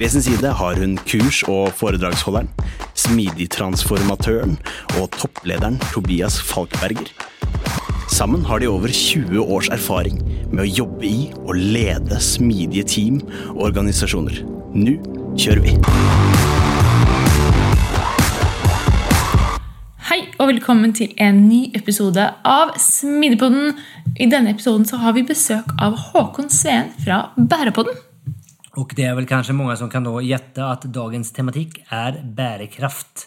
ved sin side har hun kurs- og foredragsholderen, smidigtransformatøren og topplederen Tobias Falkberger. Sammen har de over 20 års erfaring med å jobbe i og lede smidige team og organisasjoner. Nå kjører vi! Hei og velkommen til en ny episode av Smidigpodden. I denne episoden har vi besøk av Håkon Sveen fra Bærepodden. Och det är väl kanske många som kan då gjette att dagens tematikk er bærekraft.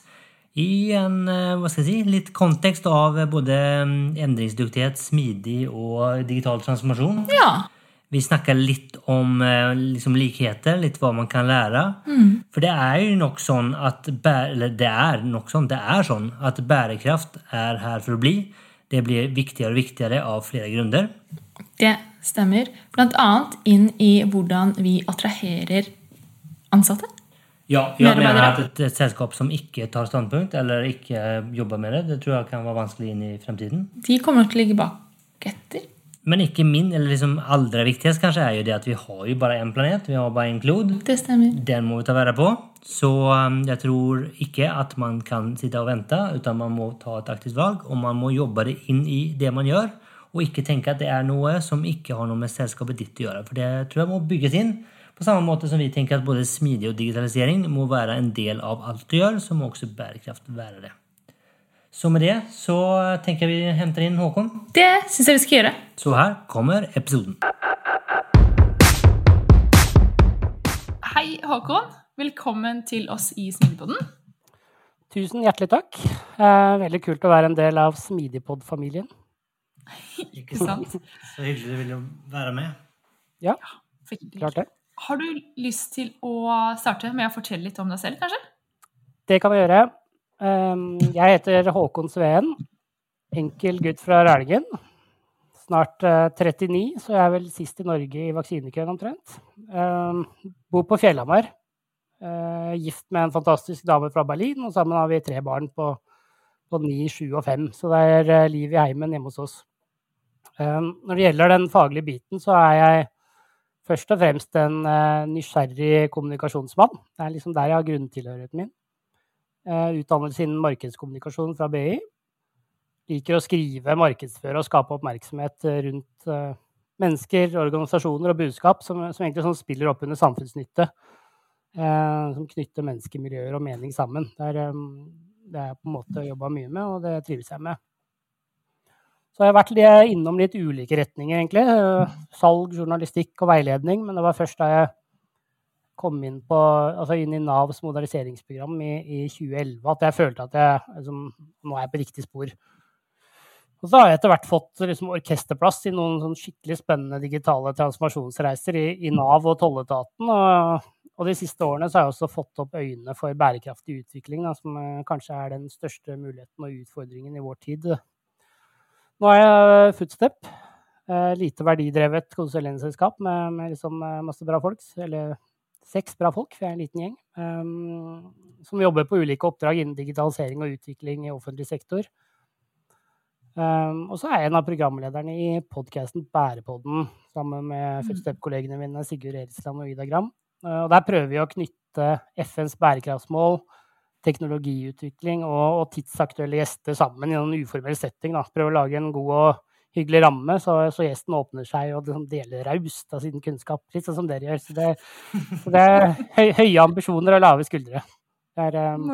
I en hva skal jeg si, litt kontekst av både mm, endringsdyktighet, smidig og digital transformasjon. Ja. Vi snakker litt om eh, liksom, likheter, litt hva man kan lære. Mm. For det er jo nok sånn at eller det er nok sånn, det er sånn at bærekraft er her for å bli. Det blir viktigere og viktigere av flere grunner. Det stemmer. Bl.a. inn i hvordan vi attraherer ansatte. Ja, jeg mener at et, et, selskap som ikke tar standpunkt, eller ikke jobber med det, det tror jeg kan være vanskelig inn i fremtiden. De kommer til å ligge bak etter. Men ikke min, eller liksom aller viktigst kanskje er jo det at vi har jo bare én planet. Vi har bare én klod. Det stemmer. Den må vi ta vare på. Så um, jeg tror ikke at man kan sitte og vente, utan man må ta et aktivt valg, og man må jobbe det inn i det man gjør. Og ikke tenke at det er noe som ikke har noe med selskapet ditt å gjøre. For det tror jeg må bygges inn. På samme måte som vi tenker at både smidig og digitalisering må være en del av alt du gjør, så må også bærekraft være det. Så med det så tenker jeg vi henter inn Håkon. Det syns jeg vi skal gjøre. Så her kommer episoden. Hei, Håkon. Velkommen til oss i Smidigpodden. Tusen hjertelig takk. Eh, veldig kult å være en del av Smidigpod-familien. Ikke sant? Så hyggelig du ville være med. Ja, klart det. Har du lyst til å starte med å fortelle litt om deg selv, kanskje? Det kan jeg gjøre. Ehm, jeg heter Håkon Sveen. Enkel gutt fra Rælingen. Snart 39, eh, så jeg er vel sist i Norge i vaksinekøen omtrent. Ehm, bor på Fjellhamar. Eh, gift med en fantastisk dame fra Berlin, og sammen har vi tre barn på, på 9, 7 og 5. Så det er eh, liv i heimen hjemme hos oss. Ehm, når det gjelder den faglige biten, så er jeg først og fremst en eh, nysgjerrig kommunikasjonsmann. Det er liksom der jeg har grunntilhørigheten min. Eh, utdannelse innen markedskommunikasjon fra BI. Liker å skrive, markedsføre og skape oppmerksomhet rundt eh, mennesker, organisasjoner og budskap som, som egentlig sånn spiller opp under samfunnsnytte. som knytter mennesker, miljøer og mening sammen. Det er, det er på en måte jobba mye med, og det trives jeg med. Så jeg har vært innom litt ulike retninger, egentlig. Salg, journalistikk og veiledning. Men det var først da jeg kom inn, på, altså inn i Navs moderniseringsprogram i, i, 2011 at jeg følte at jeg liksom, nå er jeg på riktig spor. Og så har jeg etter hvert fått liksom, orkesterplass i noen sånn skikkelig spennende digitale transformasjonsreiser i, i Nav og tolletaten. Og, og, de siste årene så har jeg også fått opp øynene for bærekraftig utvikling, da, som eh, kanskje er den største muligheten og utfordringen i vår tid. Nå er jeg Footstep. Eh, lite verdidrevet konsulentselskap med, med liksom eh, masse bra folk. Eller seks bra folk, for jeg er en liten gjeng. Um, som jobber på ulike oppdrag innen digitalisering og utvikling i offentlig sektor. Um, og så er jeg en av programlederne i podkasten Bærepodden sammen med mm. Footstep-kollegene mine Sigurd Eriksland og Ida Gram. Uh, og der prøver vi å knytte FNs bærekraftsmål teknologiutvikling og, og, tidsaktuelle gjester sammen i en uformell setting. Da. Prøve å lage en god og hyggelig ramme, så, så gjesten åpner seg og liksom deler raust av sin kunnskap. Litt sånn som dere gjør. Så det, så det er høy, høye ambisjoner og lave skuldre. Det er, um,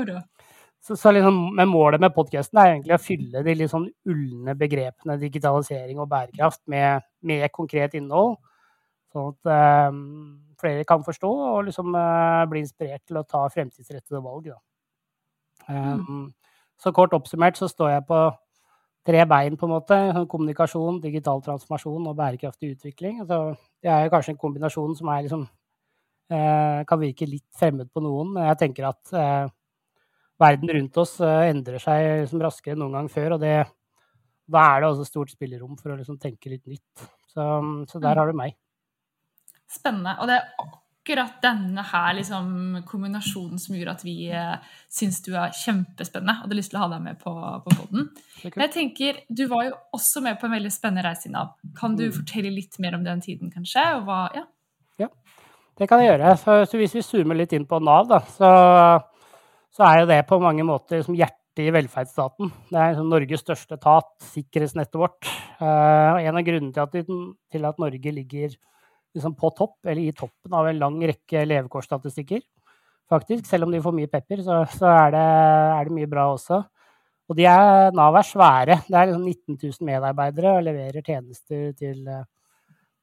så, så liksom, med målet med podkasten er egentlig å fylle de litt sånn ulne begrepene digitalisering og bærekraft med, med konkret innhold. Sånn at um, flere kan forstå og liksom uh, bli inspirert til å ta fremtidsrettede valg. Um, mm. Så kort oppsummert så står jeg på tre bein, på en måte. Kommunikasjon, digital transformasjon og bærekraftig utvikling. Altså, det er kanskje en kombinasjon som er liksom uh, kan virke litt fremmed på noen, men jeg tenker at uh, verden rundt oss eh, endrer seg liksom raskere enn noen gang før. Og det, da er det også stort spillerom for å liksom tenke litt nytt. Så, så, der mm. har du meg. Spennende. Og det akkurat denne her liksom, kombinasjonen som gjorde at vi eh, syns du er kjempespennende og hadde lyst til å ha deg med på, på poden. Jeg tenker, Du var jo også med på en veldig spennende reise i Nav. Kan du mm. fortelle litt mer om den tiden, kanskje? Og hva, ja. ja, det kan jeg gjøre. Så, så hvis vi zoomer litt inn på Nav, da, så så er jo det på mange måter liksom hjertet i velferdsstaten. Det er liksom Norges største etat, sikkerhetsnettet vårt. Uh, og en av grunnene til at, til at Norge ligger liksom på topp, eller i toppen av en lang rekke levekårsstatistikker, faktisk, selv om de får mye pepper, så, så er, det, er, det, mye bra også. Og de er, Nav er svære. Det er liksom 19 000 medarbeidere og leverer tjenester til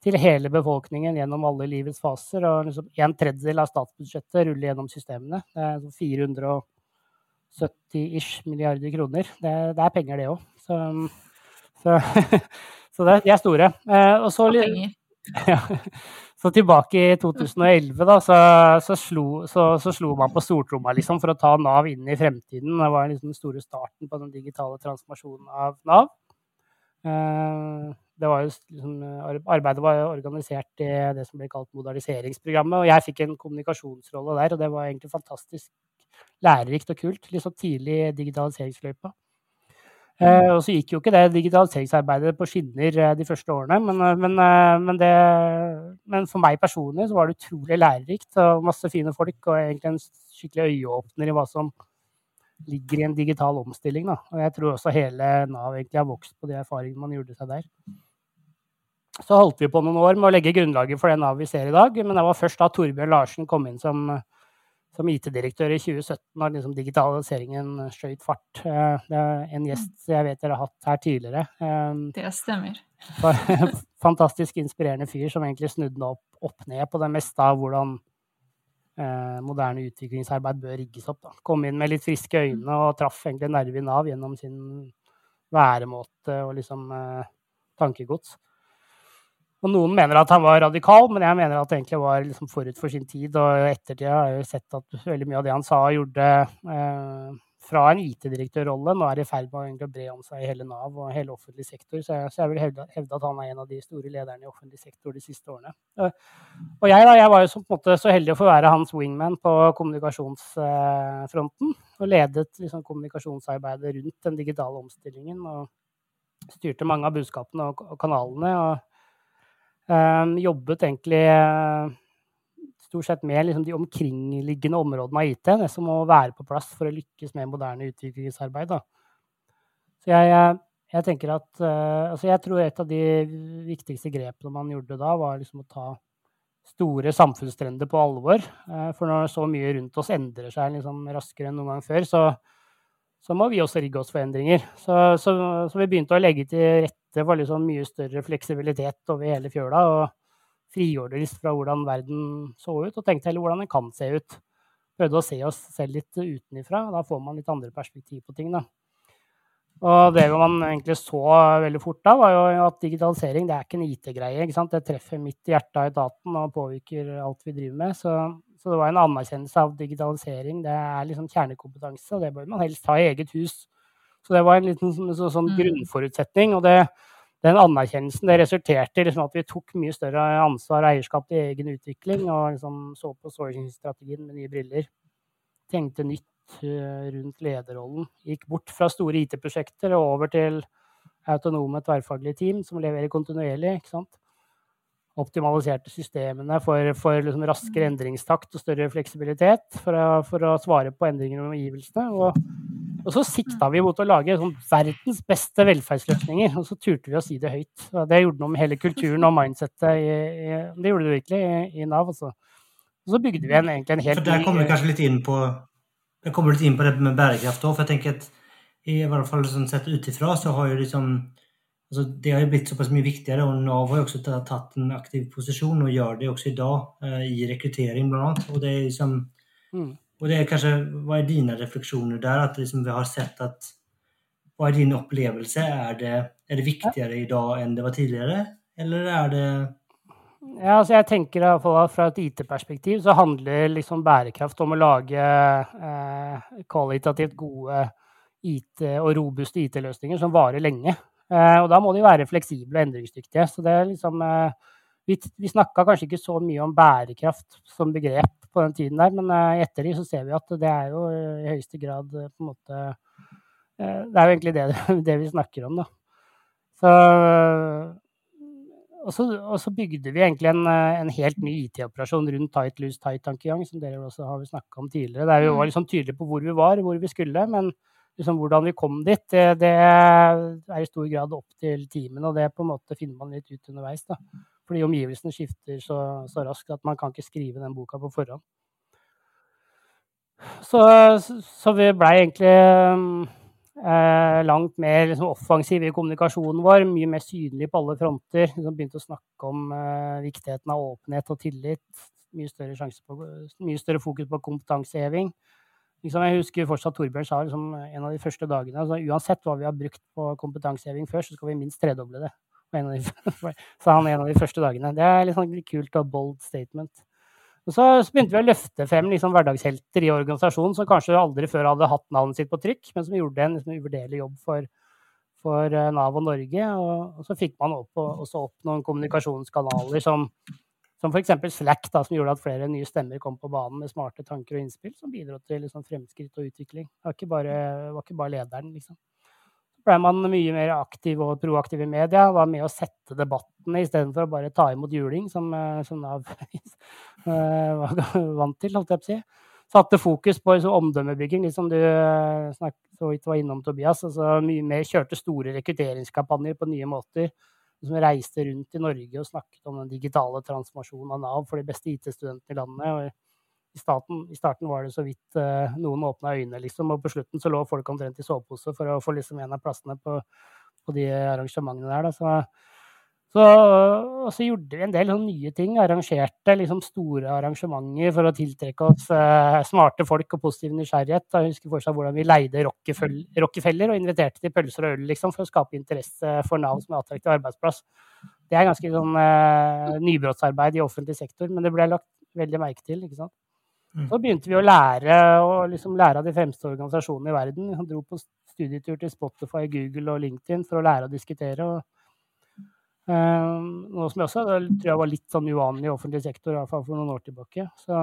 til hele befolkningen gjennom alle livets faser. Og liksom en tredjedel av statsbudsjettet ruller gjennom systemene. Det er 470-ish milliarder kroner. Det, det, er penger, det òg. Så, så, så det, de er store. Eh, og så, ja, så tilbake i 2011 da, så, så, slo, så, slo, man på stortromma liksom, for å ta Nav inn i fremtiden. Det var liksom den store starten på den digitale transformasjonen av Nav. Eh, var jo, liksom, arbeidet var organisert i det som ble kalt moderniseringsprogrammet. Og jeg fikk en kommunikasjonsrolle der, og det var egentlig fantastisk lærerikt og kult. Litt sånn tidlig digitaliseringsløypa. Eh, og så gikk jo ikke det digitaliseringsarbeidet på skinner eh, de første årene, men, eh, men, men, det, men, for meg personlig så var det utrolig lærerikt. og Masse fine folk, og egentlig en skikkelig øyeåpner i hva som ligger i en digital omstilling. Da. Og jeg tror også hele Nav egentlig har vokst på de erfaringene man gjorde seg der. Så holdt vi på noen år med å legge grunnlaget for det Nav vi ser i dag. Men det var først da Torbjørn Larsen kom inn som, som IT-direktør i 2017, har liksom digitaliseringen skjøt fart. Eh, det er en gjest jeg vet dere har hatt her tidligere. Eh, det stemmer. Fantastisk inspirerende fyr som egentlig snudde opp, opp ned på det meste av hvordan eh, moderne utviklingsarbeid bør rigges opp. Da. Kom inn med litt friske øyne og traff egentlig nerven i Nav gjennom sin væremåte og liksom eh, tankegods. Og noen mener at han var radikal, men jeg mener at det egentlig var liksom forut for sin tid. Og i ettertid har jeg jo sett at veldig mye av det han sa og gjorde eh, fra en IT-direktørrolle nå er i ferd med å bre om seg i hele Nav og hele offentlig sektor. Så jeg, så jeg vil hevde, hevde, at han er en av de store lederne i offentlig sektor de siste årene. Og jeg, da, jeg var jo så, måte, så heldig å få være hans wingman på kommunikasjonsfronten. Og ledet liksom, kommunikasjonsarbeidet rundt den digitale omstillingen. Og styrte mange av budskapene og, kanalene. Og jobbet egentlig stort sett med liksom, de omkringliggende områdene av IT, det som må være på plass for å lykkes med moderne utviklingsarbeid. Da. Så jeg, jeg, tenker at uh, altså jeg tror et av de viktigste grepene man gjorde da, var liksom å ta store samfunnstrender på alvor. For når så mye rundt oss endrer seg liksom raskere enn noen gang før, så, så må vi også rigge oss for endringer. Så, så, så vi begynte å legge til rette for liksom mye større fleksibilitet over hele fjøla. og frigjorde litt fra hvordan verden så ut, og tenkte heller hvordan den kan se ut. Prøvde å se oss selv litt utenifra, da får man litt andre perspektiv på ting. da. Og det man egentlig så veldig fort da, var jo at digitalisering det er ikke en IT-greie. Det treffer midt i hjertet av etaten og påvirker alt vi driver med. Så, så, det var en anerkjennelse av digitalisering. Det er liksom kjernekompetanse, og det bør man helst ha i eget hus. Så det var en liten sånn, sånn mm. grunnforutsetning. og det den anerkjennelsen det resulterte i liksom at vi tok mye større ansvar og eierskap til egen utvikling og liksom så på sourcing-strategien med nye briller. Tenkte nytt uh, rundt lederrollen. Gikk bort fra store IT-prosjekter og over til autonome tverrfaglige team som leverer kontinuerlig. ikke sant? Optimaliserte systemene for, for liksom raskere endringstakt og større fleksibilitet for å, for å svare på endringer i omgivelsene. Og og så sikta vi mot å lage sånn verdens beste velferdsløsninger, og så turte vi å si det høyt. Og det gjorde noe med hele kulturen og mindsettet. I, i, det gjorde det virkelig i, i Nav. Også. Og så bygde vi en, egentlig en helt For Der kommer vi kanskje litt inn på litt inn på det med bærekraft òg, for jeg tenker at i hvert fall sånn sett utifra så har jo liksom altså Det har jo blitt såpass mye viktigere, og Nav har jo også tatt en aktiv posisjon og gjør det også i dag eh, i rekruttering, annet. Og det er liksom mm. og det er kanskje, Hva er dine refleksjoner der? At liksom vi har sett at Hva er din opplevelse? Er det, er det viktigere i dag enn det var tidligere, eller er det ja, altså jeg tenker at Fra et IT-perspektiv så handler liksom bærekraft om å lage eh, kvalitativt gode IT og robuste IT-løsninger som varer lenge. Eh, og da må de være fleksible og endringsdyktige. Så det er liksom eh, Vi, vi snakka kanskje ikke så mye om bærekraft som begrep på den tiden der, men etter i ettertid så ser vi at det er jo i høyeste grad på en måte Det er jo egentlig det, det vi snakker om, da. Så og så, og så, bygde vi egentlig en, en helt ny IT-operasjon rundt tight, loose, tight-tankegang, som dere også har snakka om tidligere. Der vi var mm. liksom tydelige på hvor vi var, hvor vi skulle. Men liksom hvordan vi kom dit, det, det, er i stor grad opp til teamene. Og det på en måte finner man litt ut underveis. da. Fordi omgivelsene skifter så, så, raskt at man kan ikke skrive den boka på forhånd. Så, så vi blei egentlig eh, langt mer liksom, offensiv i kommunikasjonen vår. Mye mer synlig på alle fronter. Liksom, begynte å snakke om eh, viktigheten av åpenhet og tillit. Mye større, på, mye større fokus på kompetanseheving. Liksom, jeg husker fortsatt Torbjørn sa liksom, en av de første dagene altså, Uansett hva vi har brukt på kompetanseheving før, så skal vi minst tredoble det. De, sa han en av de første dagene. Det er litt sånn kult og bold statement. Og så begynte vi å løfte frem liksom, hverdagshelter i organisasjonen som kanskje aldri før hadde hatt navnet sitt på trykk, men som gjorde en liksom, uvurderlig jobb for, for uh, Nav og Norge. Og, og, så fikk man opp, også opp noen kommunikasjonskanaler som som f.eks. Slack, da, som gjorde at flere nye stemmer kom på banen med smarte tanker og innspill, som bidro til liksom, fremskritt og utvikling. Det var ikke bare, var ikke bare lederen, liksom. Så ble man mye mer aktiv og proaktiv i media, var med å sette debattene istedenfor å bare ta imot juling, som, eh, som Nav eh, var vant til, holdt jeg på å si. Satte fokus på liksom, omdømmebygging, liksom du eh, snakket, så vidt var innom, Tobias. Altså, mye mer kjørte store rekrutteringskampanjer på nye måter som reiste rundt i Norge og snakket om den digitale transformasjonen av Nav for de beste IT-studentene i landet. I, starten, I starten var det så vidt uh, noen åpna øynene, liksom, og på slutten så lå folk omtrent i sovepose for å få liksom en av plassene på, på de arrangementene der. Da. Så så, og så gjorde vi en del nye ting. Arrangerte liksom store arrangementer for å tiltrekke oss eh, smarte folk og positiv nysgjerrighet. Jeg husker fortsatt hvordan vi leide Rockefeller og inviterte til pølser og øl liksom, for å skape interesse for Nav som en attraktiv arbeidsplass. Det er ganske sånn eh, nybrottsarbeid i offentlig sektor, men det ble lagt veldig merke til. ikke sant? Mm. Så begynte vi å lære, liksom lære av de fremste organisasjonene i verden. Vi dro på studietur til Spotify, Google og LinkedIn for å lære å diskutere. og noe som jeg også tror jeg var litt sånn uvanlig i offentlig sektor, i hvert fall for noen år tilbake. Så,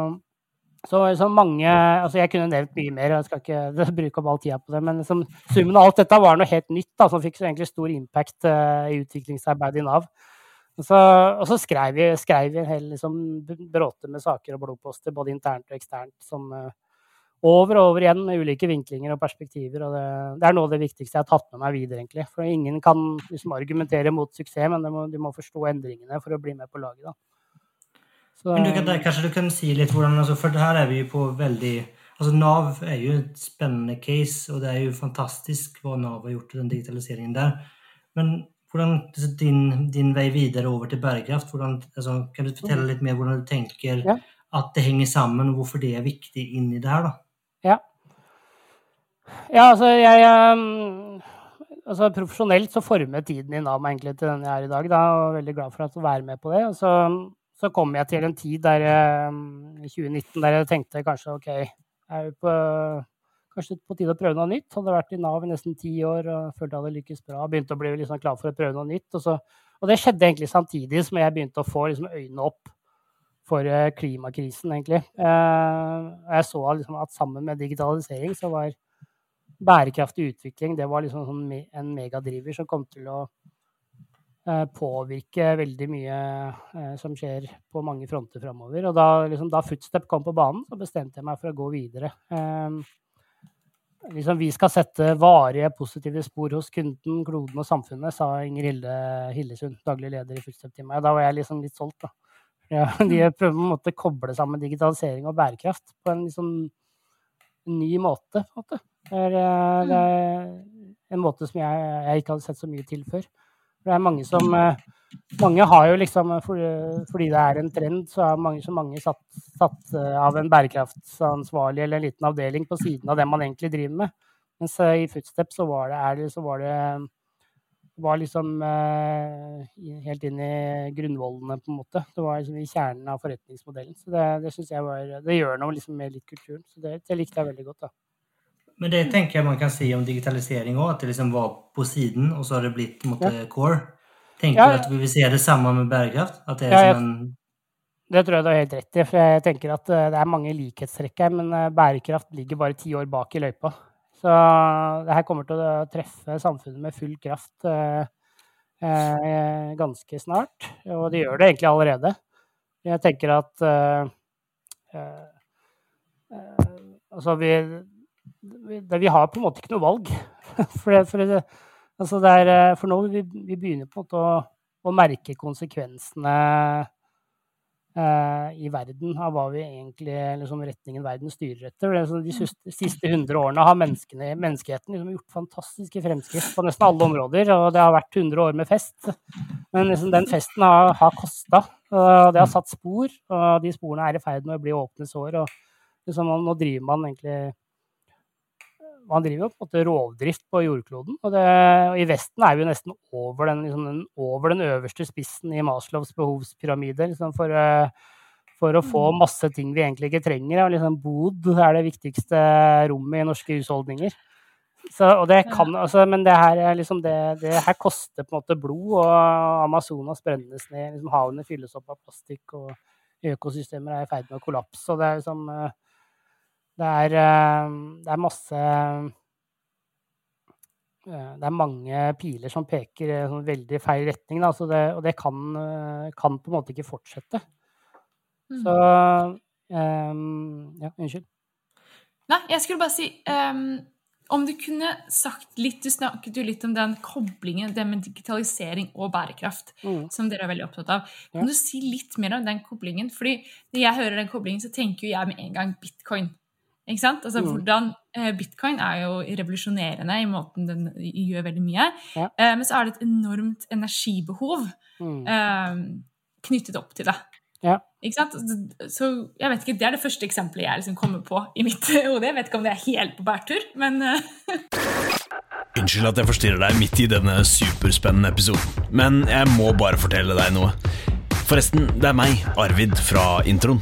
så, så mange altså Jeg kunne nevnt mye mer, jeg skal ikke bruke opp all tida på det. Men liksom, summen av alt dette var noe helt nytt da, som fikk så egentlig stor impact uh, i utviklingsarbeidet i Nav. Og så, og så skrev vi, skrev vi en hel liksom, bråte med saker og blodposter, både internt og eksternt, som uh, over og over igjen med ulike vinklinger og perspektiver. og Det, det er noe av det viktigste jeg har tatt med meg videre. egentlig. For Ingen kan liksom argumentere mot suksess, men må, du må, forstå endringene for å bli med på laget. da. Så, men du kan, Kanskje du kan si litt hvordan altså, For her er vi jo på veldig altså Nav er jo et spennende case, og det er jo fantastisk hva Nav har gjort i den digitaliseringen der. Men hvordan altså, din, din vei videre over til bærekraft, hvordan, altså, kan du fortelle litt mer hvordan du tenker ja. at det henger sammen, og hvorfor det er viktig inni det her? da? Ja. Altså jeg um, altså Profesjonelt så formet tiden i Nav meg egentlig til den jeg er i dag. Da, og veldig glad for å være med på det. Og så, så kom jeg til en tid der, um, i 2019 der jeg tenkte kanskje OK, er jo på, kanskje på tide å prøve noe nytt. Hadde vært i Nav i nesten ti år og følte jeg hadde lykkes bra. Begynte å bli liksom klar for å prøve noe nytt. Og, så, og, det skjedde egentlig samtidig som jeg begynte å få liksom øynene opp for eh, klimakrisen, egentlig. Og jeg så liksom at sammen med digitalisering så var bærekraftig utvikling det var liksom sånn en megadriver som kom til å eh, påvirke veldig mye som skjer på mange fronter framover. Og da, liksom, da, Footstep kom på banen, så bestemte jeg meg for å gå videre. Liksom, vi skal sette varige, positive spor hos kunden, kloden og samfunnet, sa Inger Hilde Hillesund, daglig leder i Footstep til meg. Da var jeg liksom litt solgt, da. Ja, de mm. prøver på en måte å koble sammen digitalisering og bærekraft på en liksom ny måte, på en måte. Det er, eh, det er en måte som jeg, jeg, ikke hadde sett så mye til før. Det er mange som Mange har jo liksom, fordi det er en trend, så har mange, så mange satt, satt av en bærekraftsansvarlig eller en liten avdeling på siden av det man egentlig driver med. Mens i Footstep så var det, så var det var liksom eh, helt inn i grunnvollene, på en måte. Det var liksom i kjernen av forretningsmodellen. Så det, det synes jeg var, det gjør noe liksom med litt kulturen. Så det, det, likte jeg veldig godt. da. Men det tenker jeg man kan si om digitalisering òg, at det liksom var på siden, og så har det blitt mot ja. core. Tenker ja. du at vi vil se det samme med bærekraft? At det er ja, som en det tror jeg du har helt rett i. for jeg tenker at eh, Det er mange likhetstrekk her, men eh, bærekraft ligger bare ti år bak i løypa. Så det her kommer til å treffe samfunnet med full kraft eh, eh, ganske snart. Og det gjør det egentlig allerede. Jeg tenker at eh, eh, eh Altså, vi, vi, vi, har på en måte ikke noe valg. for, det, for, det, altså det er, eh, for nå vi, vi begynner på en måte å, å merke konsekvensene Eh, i verden av hva vi egentlig, liksom retningen verden styrer etter. Sånn, de siste hundre årene har menneskeheten liksom gjort fantastiske fremskritt på nesten alle områder. Og det har vært 100 år med fest. Men liksom, den festen har, har kosta. Og det har satt spor, og de sporene er i ferd med å bli åpne sår. Og liksom, nå driver man egentlig man driver jo på en måte rovdrift på jordkloden. Og, det, og, i Vesten er vi jo nesten over den, liksom den, over den øverste spissen i Maslows behovspyramide. Liksom for, eh, for, å få mm. masse ting vi egentlig ikke trenger. Og liksom bod er det viktigste rommet i norske husholdninger. Så, det kan, altså, men det her, liksom det, det her, koster på en måte blod, og Amazonas brennes ned. Liksom, havene fylles opp av plastikk, og økosystemer er i ferd med å kollapse. og det er liksom... Det er, eh, det er masse eh, Det er mange piler som peker i sånn veldig feil retning, da, det, og det kan, eh, kan, på en måte ikke fortsette. Så um, Ja, unnskyld. Nei, jeg skulle bare si um, Om du kunne sagt litt Du snakket jo litt om den koblingen, det med digitalisering og bærekraft, mm. som dere er veldig opptatt av. Kan ja. du si litt mer om den koblingen? Fordi når jeg hører den koblingen, så tenker jeg med en gang bitcoin. Ikke sant? Altså, mm. hvordan, eh, Bitcoin er jo revolusjonerende i måten den gjør veldig mye. Ja. Eh, men så er det et enormt energibehov mm. eh, knyttet opp til det. Ja. Ikke sant? Så jeg vet ikke, Det er det første eksempelet jeg liksom kommer på i mitt hode. Jeg vet ikke om det er helt på bærtur, men eh. Unnskyld at jeg forstyrrer deg midt i denne superspennende episoden, men jeg må bare fortelle deg noe. Forresten, det er meg, Arvid, fra introen.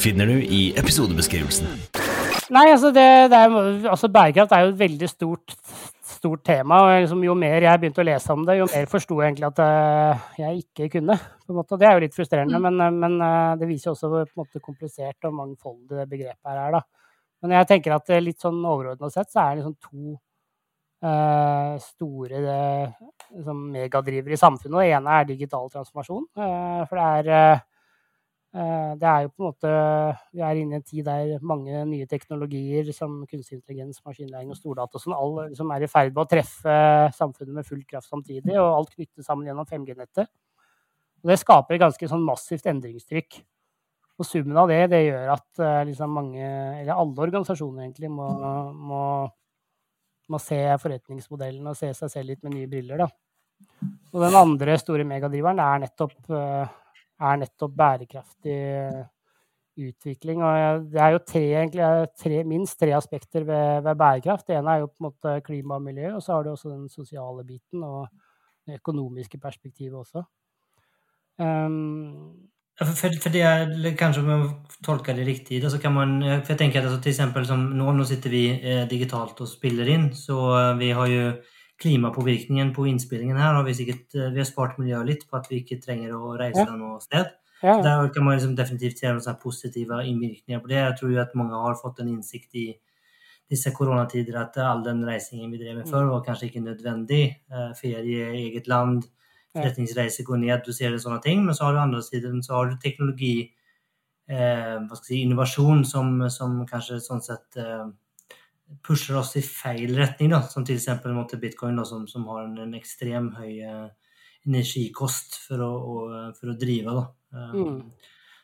finner du i episodebeskrivelsen. Nei, altså, det, det er, altså Bærekraft er jo et veldig stort, stort tema. og liksom, Jo mer jeg begynte å lese om det, jo mer forsto jeg egentlig at uh, jeg ikke kunne. på en måte. Det er jo litt frustrerende, mm. men, men uh, det viser også hvor på en måte, komplisert og mangfoldig det begrepet her er. da. Men jeg tenker at litt sånn overordna sett så er det liksom to uh, store liksom, megadrivere i samfunnet. Det ene er digital transformasjon. for det er Eh, det er jo på en måte Vi er inne i en tid der mange nye teknologier som kunstig intelligens, maskinlæring og stordata som, all, som er i ferd med å treffe samfunnet med full kraft samtidig, og alt knyttes sammen gjennom 5G-nettet. Og Det skaper et ganske sånn massivt endringstrykk. Og summen av det, det gjør at eh, liksom mange, eller alle organisasjoner egentlig, må, må, må se forretningsmodellen og se seg selv litt med nye briller. Da. Og den andre store megadriveren er nettopp uh, er nettopp bærekraftig utvikling. Og det er jo tre, egentlig, tre, minst tre aspekter ved, ved, bærekraft. Det ene er jo på en måte klima og miljø, og så har du også den sosiale biten og det økonomiske perspektivet også. Um, for, for, det er kanskje om jeg tolker det riktig, så kan man for jeg tenker at altså, til eksempel som nå, nå sitter vi eh, digitalt og spiller inn, så eh, vi har jo klimapåvirkningen på innspillingen her har vi sikkert eh, vi har spart miljøet litt på at vi ikke trenger å reise ja. noe sted. Ja. Der kan man liksom definitivt se noen positive innvirkninger på det. Jeg tror jo at mange har fått en innsikt i disse koronatider at all den reisingen vi drev med før, var kanskje ikke nødvendig. Eh, ferie i eget land, forretningsreiser går ned, du ser det sånne ting. Men så har du andre siden så har du teknologi, eh, hva skal jeg si, innovasjon, som, som kanskje sånn sett eh, pusher oss i feil retning. Da. Som f.eks. bitcoin, da, som, som, har en, en ekstrem høy eh, energikost for å, og, for å drive. Da. Eh, mm.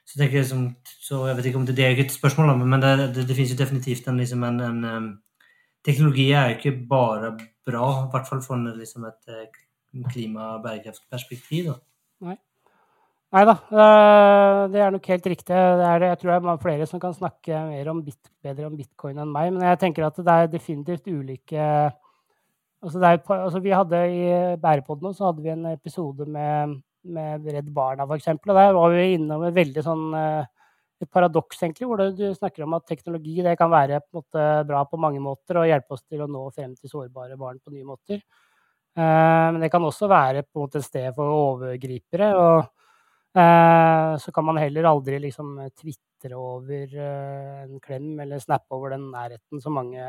Så, jeg liksom, så jeg vet ikke om det, det er et spørsmål, da, men det, det, det finnes jo definitivt en, liksom en, en, Teknologi er jo ikke bare bra, i hvert fall fra liksom et eh, klima- og bærekraftperspektiv. Da. Nei. Nei da, eh, det er nok helt riktig. Er, jeg tror det er flere som kan snakke mer om bit, bedre om bitcoin enn meg. Men jeg tenker at det er definitivt ulike altså, er, altså Vi hadde I Bærepodden så hadde vi en episode med med Redd Barna f.eks. Der var vi innom et veldig sånn eh, et paradoks, egentlig, hvor du snakker om at teknologi det kan være på måte, bra på mange måter og hjelpe oss til å nå frem til sårbare barn på nye måter. Uh, men det kan også være på en måte et sted for overgripere. Og så kan man heller aldri liksom tvitre over uh, en klem eller snappe over den nærheten som mange,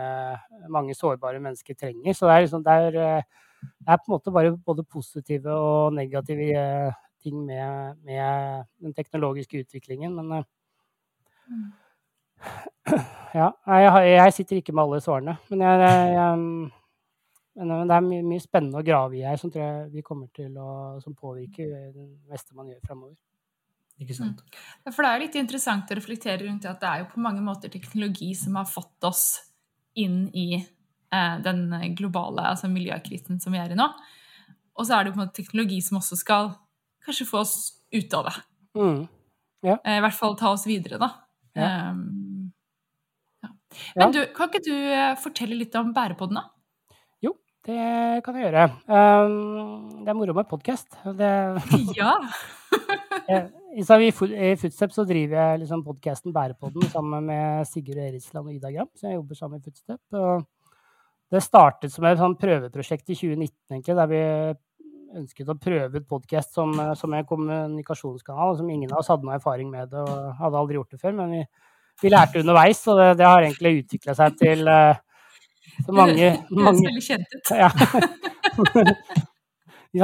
mange sårbare mennesker trenger. Så det er, liksom, det er det er på en måte bare både positive og negative eh, ting med, med den teknologiske utviklingen. Men mm. ja, jeg, jeg, sitter ikke med alle svarene. Men, jeg, jeg, men det er mye, mye, spennende å grave i her som tror jeg vi kommer til å, som påvirker det meste man gjør framover. Ikke sant? Mm. For det er jo litt interessant å reflektere rundt det at det er jo på mange måter teknologi som har fått oss inn i Eh, den globale altså miljøkrisen som vi er i nå. Og så er det på en måte teknologi som også skal kanskje få oss ut av det. Mm. Ja. Eh, I hvert fall ta oss videre, da. Ja. Um, ja. Men du, kan ikke du eh, fortelle litt om Bærepodden, da? Det kan jeg gjøre. Um, det er moro med podkast. ja! I Footstep så driver jeg liksom podkasten Bærepodden sammen med Sigurd Eritsland og Ida Gram, så jeg jobber sammen i Footstep. Det startet som et sånn prøveprosjekt i 2019, egentlig, der vi ønsket å prøve ut podkast som, som, en kommunikasjonskanal. Som ingen av oss hadde noe erfaring med det og hadde aldri gjort det før. Men vi, vi lærte underveis, og det, det har egentlig utvikla seg til uh, mange, mange Det høres kjent ut. Ja.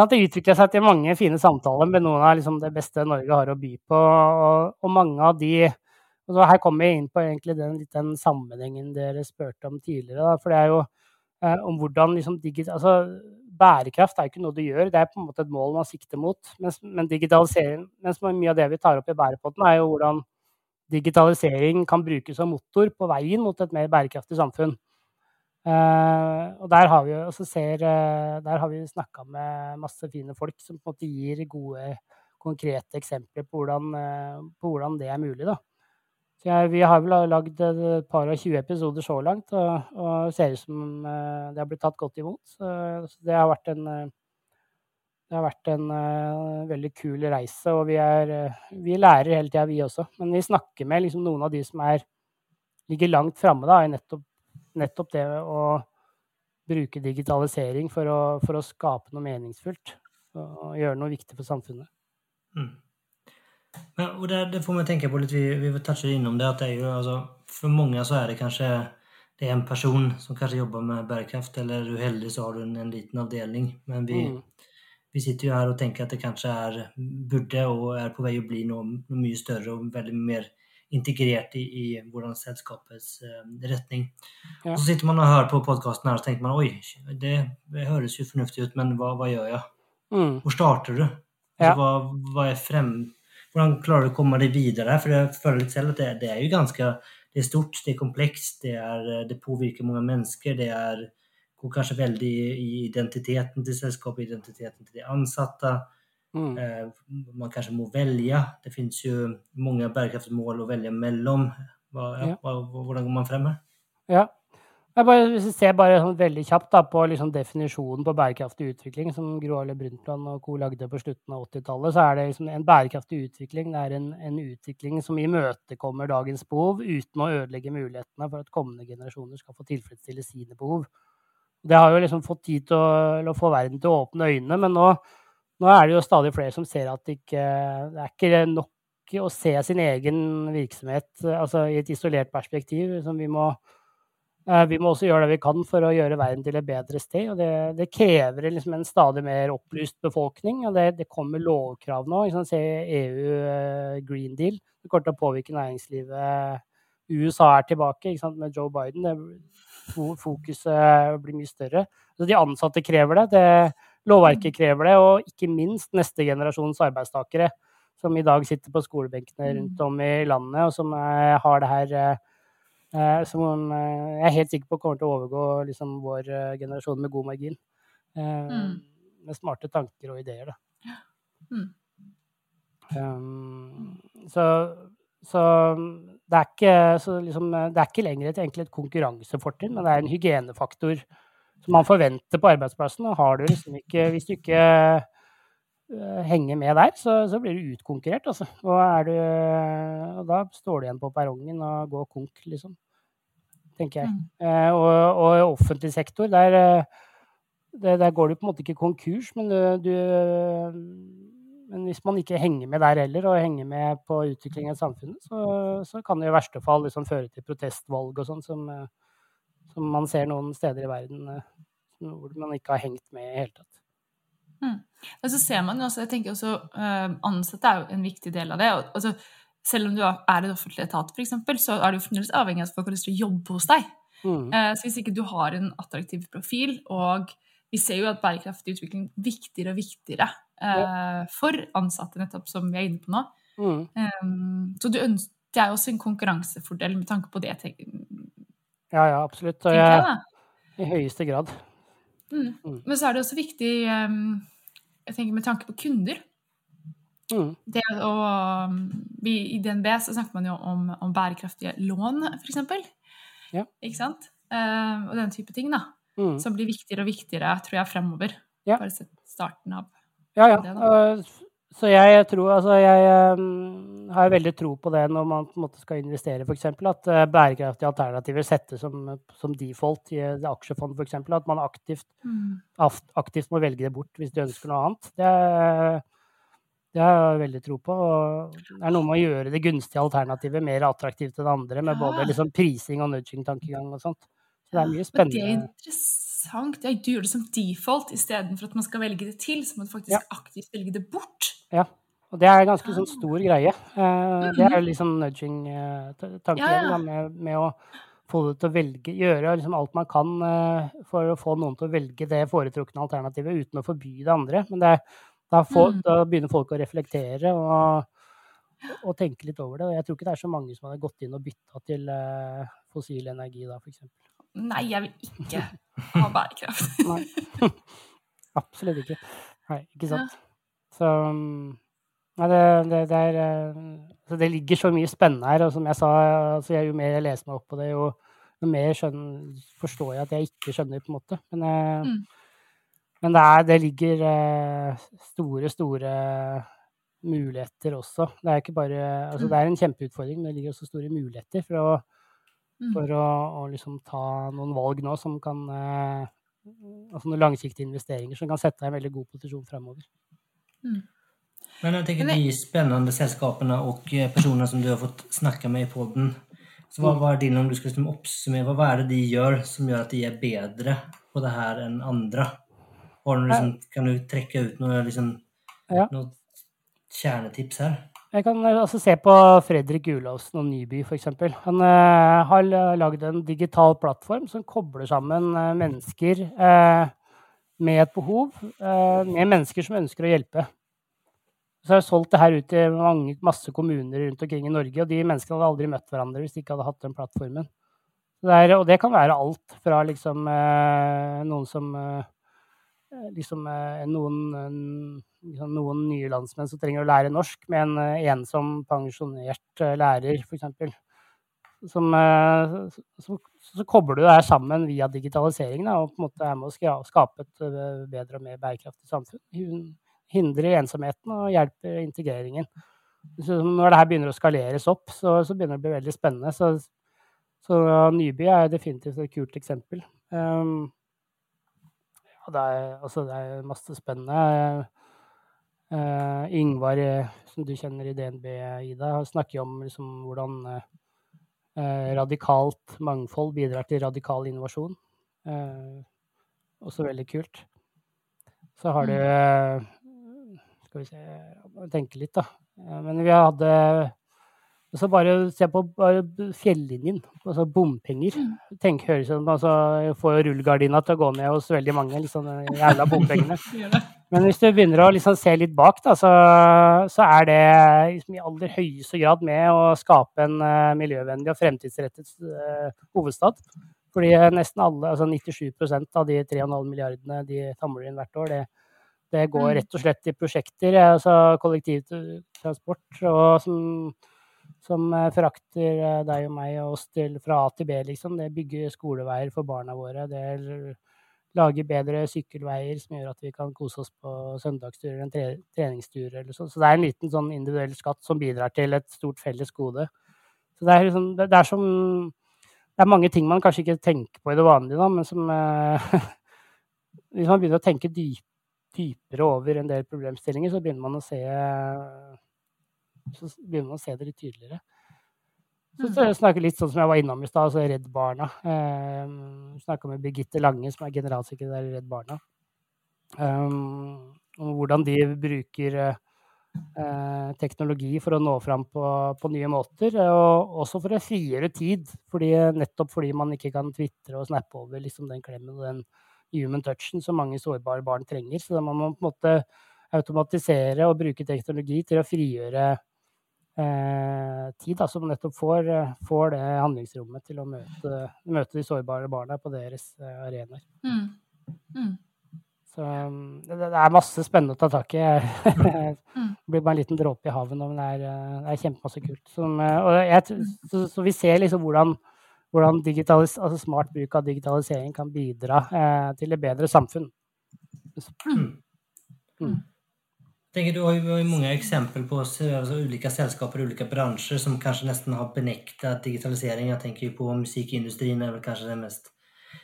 det utvikla seg til mange fine samtaler med noen av liksom, det beste Norge har å by på. Og, og mange av de og Her kommer jeg inn på den, den sammenhengen dere spurte om tidligere. Da, for det er jo Eh, om hvordan liksom altså, Bærekraft er ikke noe du gjør, det er på en måte et mål man sikter mot. Mens, men digitalisering, mens mye av det vi tar opp i Bærepotten, er jo hvordan digitalisering kan brukes som motor på veien mot et mer bærekraftig samfunn. Uh, og der har vi, jo uh, vi snakka med masse fine folk som på en måte gir gode, konkrete eksempler på hvordan, uh, på hvordan det er mulig. da. Jeg, vi har vel lagd et par og 20 episoder så langt, og, og ser ut som det har blitt tatt godt imot. Så, så det har vært en, det har vært en veldig kul reise, og vi, er, vi lærer hele tida, vi også. Men vi snakker med liksom, noen av de som er, ligger langt framme, i nettopp, nettopp, det å bruke digitalisering for å, for å skape noe meningsfullt og gjøre noe viktig for samfunnet. Mm. Men, og det, det, får man tenke på litt, vi, vi toucher innom det, at det er jo altså, for mange så er det kanskje det er en person som kanskje jobber med bærekraft, eller är du heldig så har du en, en liten avdeling. Men vi, mm. vi sitter jo her og tenker at det kanskje er, burde og er på vei å bli noe, noe mye større og veldig mer integrerat i, i hvordan selskapets eh, rättning. Ja. Så sitter man og hører på podcasten her og tenker man oi, det, det høres jo fornuftig ut men hva, hva gjør jeg? Mm. Hvor starter du? Ja. Alltså, hva vad är frem, hvordan klarer du å komme deg videre? For jeg føler litt selv at det, det, er jo ganske det er stort, det er komplekst, det, er, det påvirker mange mennesker. Det er, går kanskje veldig i identiteten til selskapet, identiteten til de ansatte. Mm. Eh, man kanskje må velge. Det finnes jo mange bærekraftsmål å velge mellom. Hva, ja. hvordan går man frem her? Ja, bare, hvis vi ser bare sånn veldig kjapt da, på liksom definisjonen på bærekraftig utvikling, som Gro Harlem Brundtland og co. lagde på slutten av 80-tallet, så er det liksom en bærekraftig utvikling det er en, en, utvikling som imøtekommer dagens behov uten å ødelegge mulighetene for at kommende generasjoner skal få tilfredsstille sine behov. Det har jo liksom fått tid til å, å få verden til å åpne øynene, men nå, nå, er det jo stadig flere som ser at det ikke det er ikke nok å se sin egen virksomhet altså i et isolert perspektiv. som vi må Eh, vi må også gjøre det vi kan for å gjøre verden til et bedre sted. og Det, det krever liksom en stadig mer opplyst befolkning. og Det, det kommer lovkrav nå. Se EU eh, Green Deal. Det kommer til å påvirke næringslivet. USA er tilbake med Joe Biden. Det, fokuset blir mye større. Så de ansatte krever det. det. Lovverket krever det. Og ikke minst neste generasjons arbeidstakere, som i dag sitter på skolebenkene rundt om i landet, og som er, har det her Eh, som eh, jeg er helt sikker på kommer til å overgå liksom, vår eh, generasjon med god margin. Mm. Med smarte tanker og ideer, da. Mm. Um, så, så, det er ikke, så liksom, det er ikke lenger et, egentlig et konkurransefortrinn, men det er en hygienefaktor som man forventer på arbeidsplassen. Og har du liksom ikke, hvis du ikke henger med der, så, så blir du utkonkurrert. Altså. Og, du, og, da står du igjen på perrongen og går konk, liksom tenker jeg. Mm. Eh, og, og, i offentlig sektor, der, eh, der, der, går du på en måte ikke konkurs, men, du, du, men hvis man ikke henger med der heller, og henger med på utviklingen av samfunnet, så, så, kan det i verste fall liksom føre til protestvalg og sånn, som, eh, som, man ser noen steder i verden hvor man ikke har hengt med i hele tatt. Mm. Og så ser man jo også, jeg tenker også, Ansatte er jo en viktig del av det. og altså selv om du er i en offentlig etat, f.eks., så er du fremdeles avhengig av at folk har lyst til å jobbe hos deg. Mm. Eh, så hvis ikke du har en attraktiv profil, og vi ser jo at bærekraftig utvikling er viktigere og viktigere ja. for ansatte, nettopp som vi er inne på nå. Mm. Um, så det er jo også en konkurransefordel med tanke på det. Ja, ja, absolutt. Jeg, I høyeste grad. Mm. mm. Men så er det også viktig, um, jeg tenker med tanke på kunder. Mm. Det å, vi, I DNB så snakker man jo om, om bærekraftige lån, f.eks. Ja. Ikke sant? Uh, og den type ting, da. Mm. Som blir viktigere og viktigere, tror jeg, fremover. Ja. Bare sett starten av ja, ja. det. Så jeg tror Altså, jeg um, har veldig tro på det når man måte skal investere, f.eks. At uh, bærekraftige alternativer settes som, som default i et aksjefond, f.eks. At man aktivt, mm. aktivt må velge det bort hvis de ønsker noe annet. Det det har jeg veldig tro på. og Det er noe med å gjøre det gunstige alternativet mer attraktivt enn det andre, med både liksom prising og nudging-tankegang og sånt. Så det er mye spennende. Det er interessant. Ja, du gjør det som default istedenfor at man skal velge det til, så må du faktisk ja. aktivt velge det bort. Ja, og det er en ganske sånn stor greie. Eh, det er liksom nudging-tankegang ja, med, med, å få det til å velge, gjøre liksom alt man kan eh, for å få noen til å velge det foretrukne alternativet uten å forby det andre. Men det da, får, mm. da, begynner folk å reflektere og, og, tenke litt over det. Og jeg tror ikke det er så mange som hadde gått inn og bytta til fossil energi da, f.eks. Nei, jeg vil ikke ha bærekraft. Nei. Absolutt ikke. Nei, ikke sant. Så Nei, det, det, det, er så det ligger så mye spennende her. Og som jeg sa, altså jo mer jeg leser meg opp på det, jo, jo mer skjønner, forstår jeg at jeg ikke skjønner, på en måte. Men uh, mm. Men det, er, det ligger eh, store, store muligheter også. Det er bare Altså, det er en kjempeutfordring, men det ligger også store muligheter for å, mm. For å, å liksom ta noen valg nå som kan eh, Altså noen langsiktige investeringer som kan sette deg i en veldig god posisjon fremover. Mm. Men jeg tenker de spennende selskapene og eh, personene som du har fått snakke med i poden, så hva, var din, om du skal liksom oppsummere, hva er det de gjør som gjør at de er bedre på det her enn andre? Liksom, kan du trekke ut noe, liksom, ja. noe kjernetips her? Jeg kan eh, altså se på Fredrik Gulåsen og Nyby, f.eks. Han uh, har lagd en digital plattform som kobler sammen uh, mennesker uh, med et behov, med mennesker som ønsker å hjelpe. Så har jeg solgt det her ut til mange, masse kommuner rundt omkring i Norge, og de menneskene hadde aldri møtt hverandre hvis de ikke hadde hatt den plattformen. Det er, og det kan være alt fra liksom, noen som Eh, liksom eh, noen, liksom noen, nye landsmenn som trenger å lære norsk, med en eh, ensom pensjonert lærer, f.eks. Som, så, så kobler du det sammen via digitalisering da, og på en måte er med å skape et bedre og mer bærekraftig samfunn. Hindrer ensomheten og hjelper integreringen. Så når det her begynner å skaleres opp, så, så begynner det å bli veldig spennende. Så, så Nyby er definitivt et kult eksempel. Um, det er, altså, det er masse spennende. Uh, Ingvar, som du kjenner i DNB, Ida, snakker om liksom, hvordan uh, radikalt mangfold bidrar til radikal innovasjon. også veldig kult. Så har du mm. Skal vi se Tenke litt, da. Men vi hadde så bare se på fjellinjen, altså bompenger. Mm. Tenk, høres som altså, Får rullegardina til å gå ned hos veldig mange, liksom, jævla bompengene. Men hvis du begynner å liksom se litt bak, da, så, så er det liksom, i aller høyeste grad med å skape en uh, miljøvennlig og fremtidsrettet uh, hovedstad. Fordi nesten alle, altså 97% av de 3,5 milliardene de tamler inn hvert år, det, det går mm. rett og slett i prosjekter, altså kollektivtransport og som som eh, frakter eh, deg og meg og oss til, fra A til B, liksom. Det bygger skoleveier for barna våre. Det lager bedre sykkelveier som gjør at vi kan kose oss på søndagsturer eller tre, treningsturer eller sånn. Så det er en liten sånn individuell skatt som bidrar til et stort felles gode. Så det er, liksom, det, er som Det er mange ting man kanskje ikke tenker på i det vanlige, da, men som eh, Hvis man begynner å tenke dyp, dypere over en del problemstillinger, så begynner man å se så begynner man å se det litt tydeligere. Så, så jeg snakker litt sånn som jeg var innom i stad, altså Redd Barna. Eh, Snakka med Birgitte Lange, som er generalsekretær i Redd Barna. Um, om hvordan de bruker eh, teknologi for å nå fram på, på, nye måter. Og også for å frigjøre tid, fordi, nettopp fordi man ikke kan tvitre og snappe over liksom, den klemmen og den human touchen som mange sårbare barn trenger. Så da må man på en måte automatisere og bruke teknologi til å frigjøre tid, da, som nettopp får, eh, får, det handlingsrommet til å møte, møte de sårbare barna på deres eh, arenaer. Mm. Mm. Så mm, det, det, er masse spennende å ta tak i. Mm. det blir bare en liten dråpe i havet nå, men det er, eh, det er kjempemasse kult. Som, jeg, så, så, vi ser liksom hvordan, hvordan altså smart bruk av digitalisering kan bidra eh, til et bedre samfunn. Mm. Mm tänker, du har jo mange eksempel på altså, ulike selskaper og ulike branscher som kanskje nesten har benektet digitalisering. Jeg tenker jo på musikkindustrien er vel kanskje det mest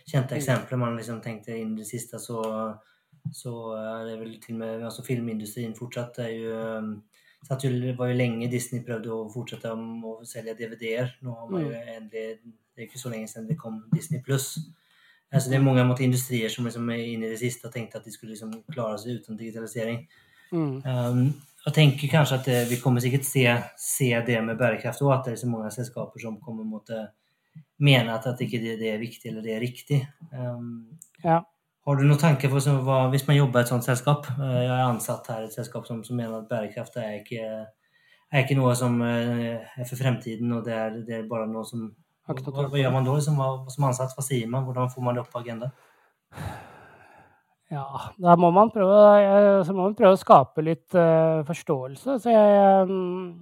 kjente eksempelet exemplet. Man liksom inn i det siste. så, så det vel til og med altså, Filmindustrien fortsatt er jo satt jo, det var jo lenge Disney prøvde å fortsette å selge DVD-er. Nå har man jo endelig det er ikke så lenge siden det kom Disney+. pluss. Altså, det er mange måte, industrier som liksom er inne i det siste og tenkte at de skulle liksom klara seg uten digitalisering. Mm. Um, jag tenker kanskje at eh, vi kommer sikkert se, se det med bærekraft og at det er så mange selskaper som kommer mot uh, mena at, at ikke det, det er viktig eller det er riktig. Um, ja. Har du noen tanker for hva, hvis man jobber i et sånt selskap? Uh, er är ansatt her i et selskap som, som mener at bærekraft er ikke, er ikke, noe som uh, for fremtiden, og och det er, det er bare noe som... hva, hva, gjør man da liksom, som ansatt? Hva sier man? Hvordan får man det opp på agendan? Ja, da må man prøve, må man prøve å skape litt uh, forståelse jeg, um,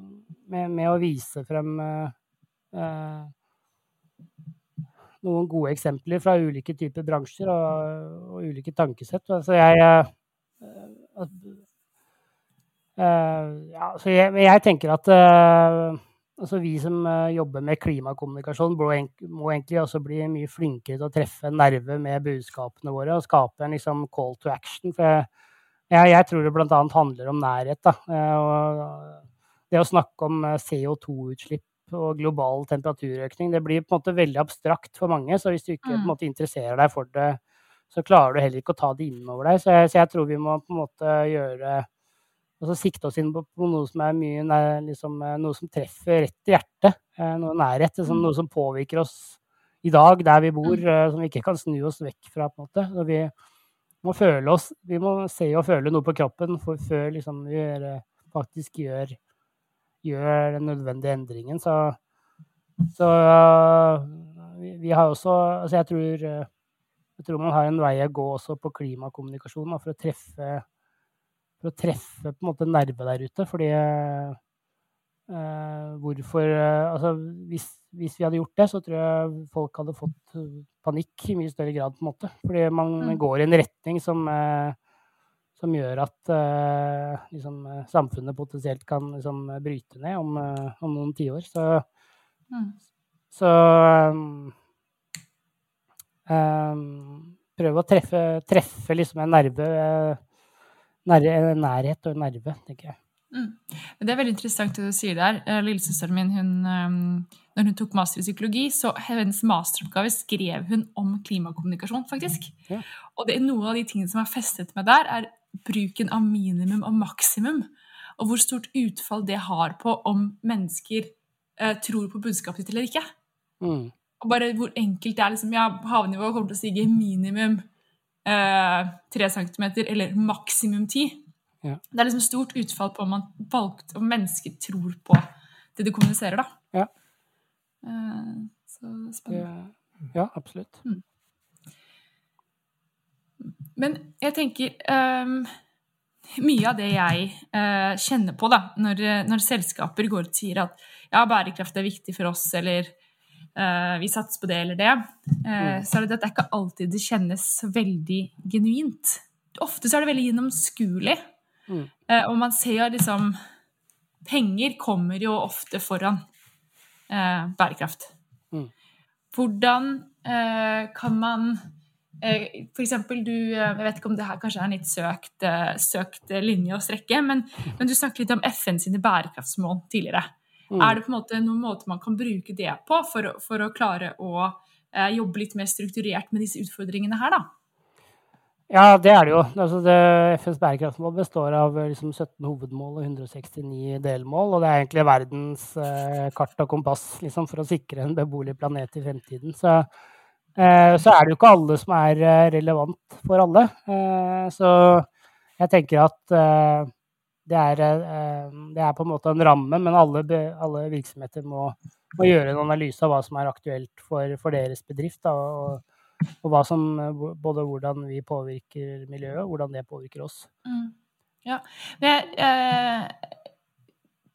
med, med, å vise frem uh, uh, noen gode eksempler fra ulike typer bransjer og, og ulike tankesett. Altså jeg, ja, jeg, jeg tenker at altså vi som uh, jobber med klimakommunikasjon, må, må egentlig også bli mye flinkere til å treffe nerve med budskapene våre og skape en liksom, call to action. For jeg, jeg, jeg tror det bl.a. handler om nærhet. Da. Og det å snakke om uh, CO2-utslipp og global temperaturøkning, det blir på en måte veldig abstrakt for mange. Så hvis du ikke mm. måte interesserer deg for det, så klarer du heller ikke å ta det innover deg. Så jeg, så jeg tror vi må på en måte gjøre og så sikte oss inn på, på noe som er mye nær, liksom, eh, noe som treffer rett i hjertet. Eh, noe nærhet. Liksom, noe som påvirker oss i dag, der vi bor, mm. eh, som vi ikke kan snu oss vekk fra. på en måte. Så vi må føle oss Vi må se og føle noe på kroppen for, før liksom, vi gjør, faktisk gjør, gjør, den nødvendige endringen. Så, så vi, vi, har også Altså, jeg tror, jeg tror man har en vei å gå også på klimakommunikasjon for å treffe for å treffe på en måte nerve der ute. Fordi eh, hvorfor uh, Altså, hvis, hvis, vi hadde gjort det, så tror jeg folk hadde fått panikk i mye større grad, på en måte. Fordi man mm. går i en retning som, eh, som gjør at liksom, samfunnet potensielt kan liksom, bryte ned om, om noen tiår. Så, mm. så um, um, prøve å treffe, treffe liksom en nerve nærhet og nerve, tenker jeg. Mm. Det er veldig interessant det du sier der. Eh, lillesøsteren min, hun, eh, når hun tok master i psykologi, så hennes masteroppgave skrev hun om klimakommunikasjon, faktisk. Ja. Og det er noe av de tingene som er festet meg der, er bruken av minimum og maksimum. Og hvor stort utfall det har på om mennesker eh, tror på budskapet ditt eller ikke. Mm. Og bare hvor enkelt det er. liksom, ja, Havnivået kommer til å stige minimum tre eh, centimeter, eller maksimum ti. Ja. Det er liksom stort utfall på om, man valgte, om mennesker tror på det de kommuniserer, da. Ja. Uh, så spennende. Ja, absolutt. Mm. Men jeg tenker um, Mye av det jeg uh, kjenner på da, når, når, selskaper går ut og sier at ja, bærekraft er viktig for oss, eller vi satser på det eller det, mm. så er det, at det er ikke alltid det kjennes veldig genuint. Ofte så er det veldig gjennomskuelig. Mm. Eh, og man ser jo liksom Penger kommer jo ofte foran eh, bærekraft. Mm. Hvordan eh, kan man eh, for eksempel du eh, Jeg vet ikke om det her kanskje er en litt søkt, eh, søkt linje å strekke, men, men, du snakket litt om FN sine bærekraftsmål tidligere. Mm. Er det på en måte noen måte man kan bruke det på for, for å klare å jobbe litt mer strukturert med disse utfordringene her, da? Ja, det er det jo. Altså det, FNs bærekraftsmål består av liksom 17 hovedmål og 169 delmål. Og det er egentlig verdens eh, kart og kompass liksom, for å sikre en beboelig planet i fremtiden. Så, eh, så, er det jo ikke alle som er eh, relevant for alle. Eh, så jeg tenker at eh, det er, eh, det, er, på en måte en ramme, men alle, alle virksomheter må, må, gjøre en analyse av hva som er aktuelt for, for deres bedrift. Da, og, og som, både hvordan vi påvirker miljøet, og hvordan det påvirker oss. Mm. Ja. Men, eh,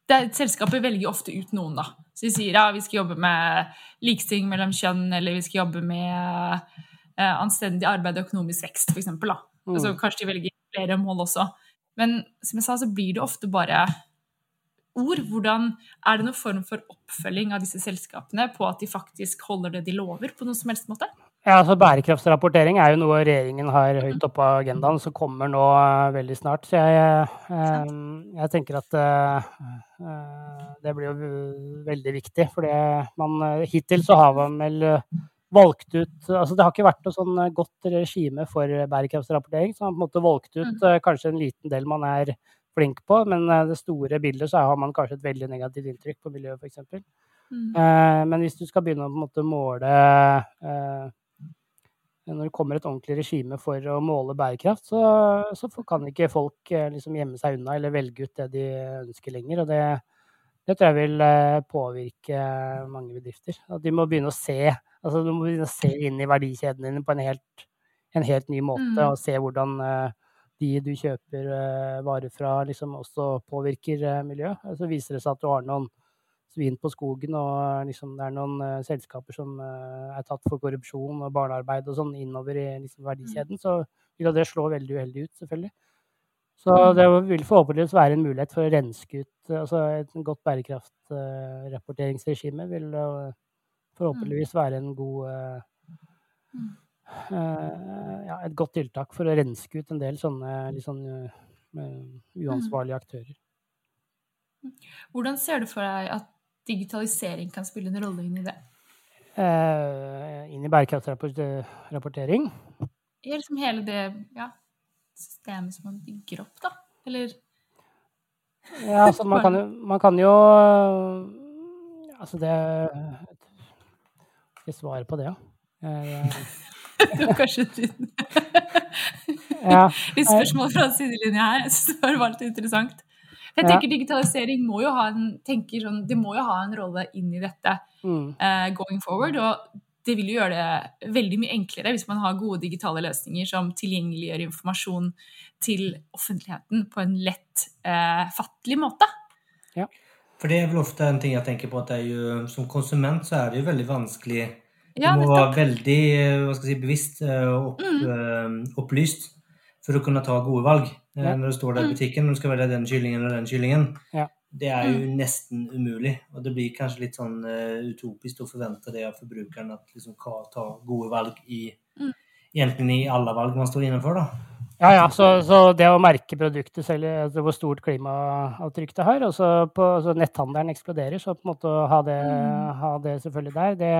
det, selskapet velger ofte ut noen, da. Så de sier ja, vi skal jobbe med likestilling mellom kjønn, eller vi skal jobbe med eh, anstendig arbeid og økonomisk vekst, f.eks. Mm. Altså, kanskje de velger flere mål også. Men som jeg sa, så blir det ofte bare ord. Hvordan Er det noen form for oppfølging av disse selskapene på at de faktisk holder det de lover, på noen som helst måte? Ja, altså Bærekraftsrapportering er jo noe regjeringen har høyt oppe på agendaen, som kommer nå uh, veldig snart. Så jeg, uh, jeg tenker at uh, det blir jo veldig viktig. For man hittil så har man vel valgt ut Altså det har ikke vært noe sånn godt regime for bærekraftsrapportering. Så man har på en måte valgt ut mm. kanskje en liten del man er flink på, men det store bildet så har man kanskje et veldig negativt inntrykk på miljøet, f.eks. Mm. men hvis du skal begynne å på en måte måle når det kommer et ordentlig regime for å måle bærekraft, så, så kan ikke folk eh, liksom gjemme seg unna eller velge ut det de ønsker lenger. Og det, det tror jeg vil eh, påvirke mange bedrifter. At de må begynne å se altså du må begynne å se inn i verdikjeden din på en helt, en helt ny måte, mm. og se hvordan eh, de du kjøper varer fra, liksom også påvirker miljøet. Så altså viser det seg at du har noen svin på skogen, og liksom det er noen selskaper som er tatt for korrupsjon og barnearbeid og sånn innover i liksom, verdikjeden, så vil det slå veldig uheldig ut, selvfølgelig. Så mm. det vil forhåpentligvis være en mulighet for å renske ut altså Et godt bærekraftrapporteringsregime vil uh, forhåpentligvis være en god ja, et godt tiltak for å renske ut en del sånne litt sånn uansvarlige aktører. Hvordan ser du for deg at digitalisering kan spille en rolle inn i det? Inn i bærekraftrapportering? Liksom hele det ja, systemet som man bygger opp, da? Eller Ja, altså man kan jo, man kan jo Altså det jeg svarer på det, ja? det var kanskje litt ja. Litt spørsmål fra sidelinja her. Jeg syns det var veldig interessant. Jeg tenker Digitalisering må jo ha en, sånn, det må jo ha en rolle inn i dette mm. uh, going forward. Og det vil jo gjøre det veldig mye enklere hvis man har gode digitale løsninger som tilgjengeliggjør informasjon til offentligheten på en lett, eh, fattelig måte. Ja. For det er vel ofte en ting jeg tenker på at jo, som konsument så er det jo veldig vanskelig Du ja, må være veldig hva skal jeg si, bevisst og opp, mm. opplyst for å kunne ta gode valg. Eh, ja. Når du står der i mm. butikken når du skal velge den kyllingen og den kyllingen. Ja. Det er jo mm. nesten umulig. Og det blir kanskje litt sånn uh, utopisk å forvente det av forbrukeren at liksom kan ta gode valg i mm. egentlig i alle valg man står innenfor, da. Ja, ja. Så, så, det å merke produktet selv, altså hvor stort klimaavtrykk det har, og så på, så netthandelen eksploderer, så på en måte å ha det, mm. ha det selvfølgelig der, det,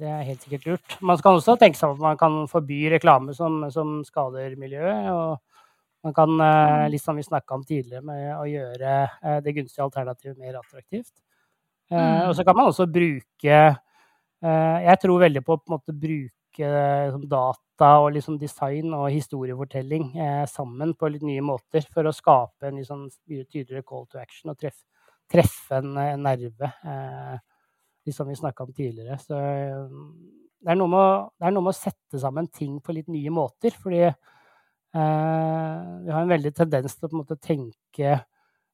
det, er helt sikkert lurt. Man skal også tenke seg at man kan forby reklame som, som skader miljøet. og man kan, eh, litt som vi snakka om tidligere, med å gjøre eh, det gunstige alternativet mer attraktivt. Eh, mm. Og så kan man også bruke Jeg tror veldig på å bruke liksom, data og liksom, design og historiefortelling sammen på litt nye måter for å skape en liksom, tydeligere call to action og treffe, treffe en, nerve. litt som vi snakka om tidligere. Så det er, å, det er noe med å sette sammen ting på litt nye måter. fordi vi har en veldig tendens til å måte tenke